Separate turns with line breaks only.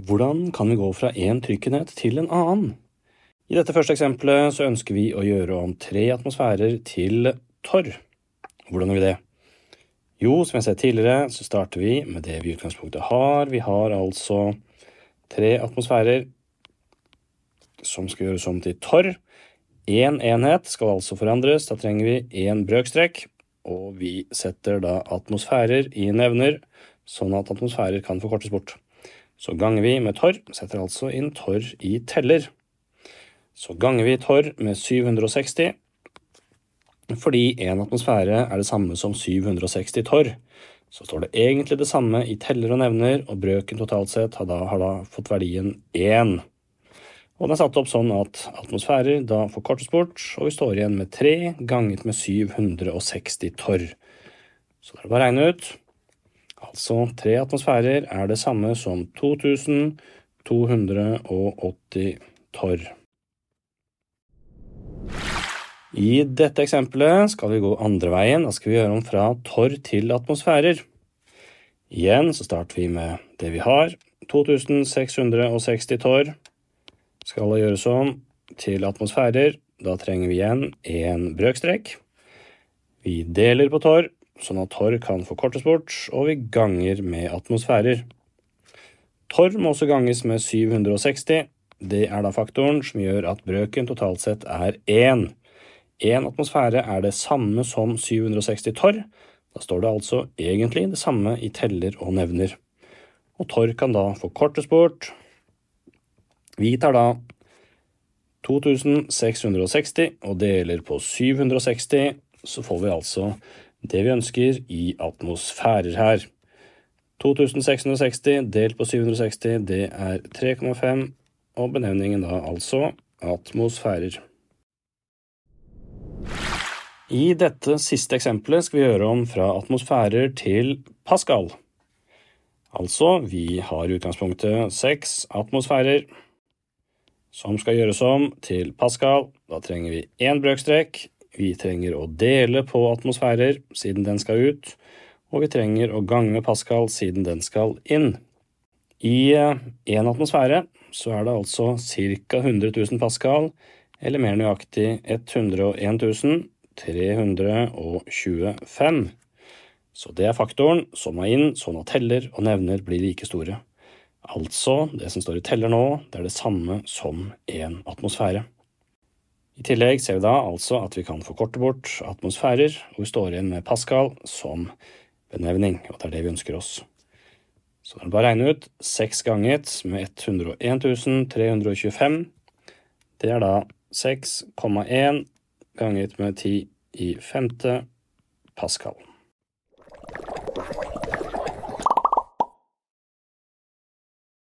Hvordan kan vi gå fra én trykkenhet til en annen? I dette første eksempelet så ønsker vi å gjøre om tre atmosfærer til torr. Hvordan gjør vi det? Jo, som jeg sa tidligere, så starter vi med det vi i utgangspunktet har. Vi har altså tre atmosfærer som skal gjøres om til torr. Én enhet skal altså forandres. Da trenger vi én brøkstrekk. Og vi setter da atmosfærer i nevner, sånn at atmosfærer kan forkortes bort. Så ganger vi med torr, setter altså inn torr i teller. Så ganger vi torr med 760, fordi en atmosfære er det samme som 760 torr. Så står det egentlig det samme i teller og nevner, og brøken totalt sett har da, har da fått verdien 1. Og den er satt opp sånn at atmosfærer da forkortes bort, og vi står igjen med 3 ganget med 760 torr. Så det er bare å regne ut. Altså tre atmosfærer er det samme som 2280 torr. I dette eksempelet skal vi gå andre veien. Da skal vi gjøre om fra torr til atmosfærer. Igjen så starter vi med det vi har. 2660 torr skal gjøres om til atmosfærer. Da trenger vi igjen en brøkstrekk. Vi deler på torr, sånn at torr kan forkortes bort, og vi ganger med atmosfærer. Torr må også ganges med 760. Det er da faktoren som gjør at brøken totalt sett er 1. Én atmosfære er det samme som 760 torr. Da står det altså egentlig det samme i teller og nevner. Og torr kan da forkortes bort. Vi tar da 2660 og deler på 760, så får vi altså det vi ønsker i atmosfærer her. 2660 delt på 760, det er 3,5, og benevningen da altså atmosfærer. I dette siste eksempelet skal vi gjøre om fra atmosfærer til Pascal. Altså, vi har i utgangspunktet seks atmosfærer som skal gjøres om til Pascal. Da trenger vi én brøkstrekk, vi trenger å dele på atmosfærer siden den skal ut, og vi trenger å gange Pascal siden den skal inn. I én atmosfære så er det altså ca. 100 000 pascal, eller mer nøyaktig 101 325. Så det er faktoren som må inn, sånn at teller og nevner blir like store. Altså, det som står i teller nå, det er det samme som en atmosfære. I tillegg ser vi da altså at vi kan forkorte bort atmosfærer, og vi står igjen med Pascal som benevning, og det er det vi ønsker oss. Så det er bare å regne ut. 6 ganget med 101 325. Det er da 6,1 ganget med 10 i femte Pascal.